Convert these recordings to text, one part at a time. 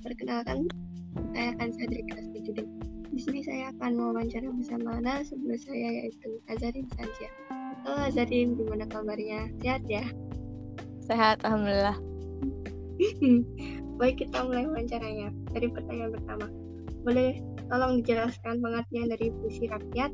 Perkenalkan, saya akan Sadri Kasbijudin. Di sini saya akan mewawancara bersama sebelum saya yaitu Azarin Sanjia. Halo Azarin, gimana kabarnya? Sehat ya? Sehat, Alhamdulillah. Baik, kita mulai wawancaranya. Dari pertanyaan pertama. Boleh tolong dijelaskan pengertian dari puisi rakyat?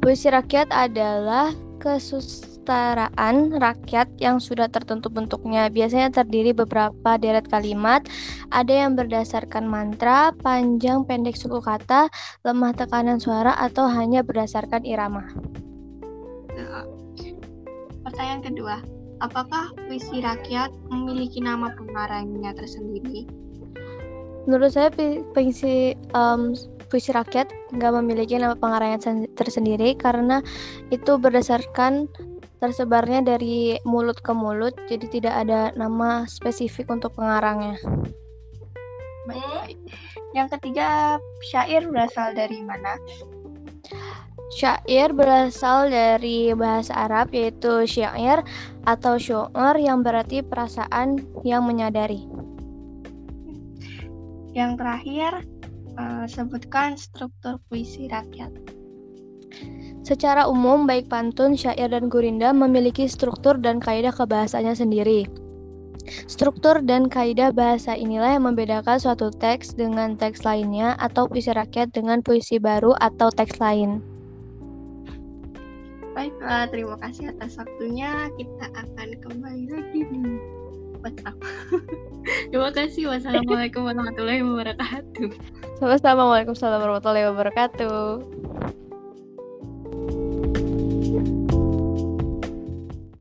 Puisi rakyat adalah kesusteraan rakyat yang sudah tertentu bentuknya. Biasanya terdiri beberapa deret kalimat, ada yang berdasarkan mantra, panjang pendek suku kata, lemah tekanan suara, atau hanya berdasarkan irama. Nah, pertanyaan kedua, apakah puisi rakyat memiliki nama pengarangnya tersendiri? Menurut saya puisi um, puisi rakyat nggak memiliki nama pengarangnya tersendiri karena itu berdasarkan tersebarnya dari mulut ke mulut, jadi tidak ada nama spesifik untuk pengarangnya. Baik. Yang ketiga, syair berasal dari mana? Syair berasal dari bahasa Arab yaitu syair atau syu'ur yang berarti perasaan yang menyadari. Yang terakhir, uh, sebutkan struktur puisi rakyat. Secara umum, baik pantun, syair, dan gurinda memiliki struktur dan kaidah kebahasanya sendiri. Struktur dan kaidah bahasa inilah yang membedakan suatu teks dengan teks lainnya atau puisi rakyat dengan puisi baru atau teks lain. Baiklah, terima kasih atas waktunya. Kita akan kembali lagi di WhatsApp. Terima kasih. Wassalamualaikum warahmatullahi wabarakatuh. Sama-sama. Waalaikumsalam warahmatullahi wabarakatuh.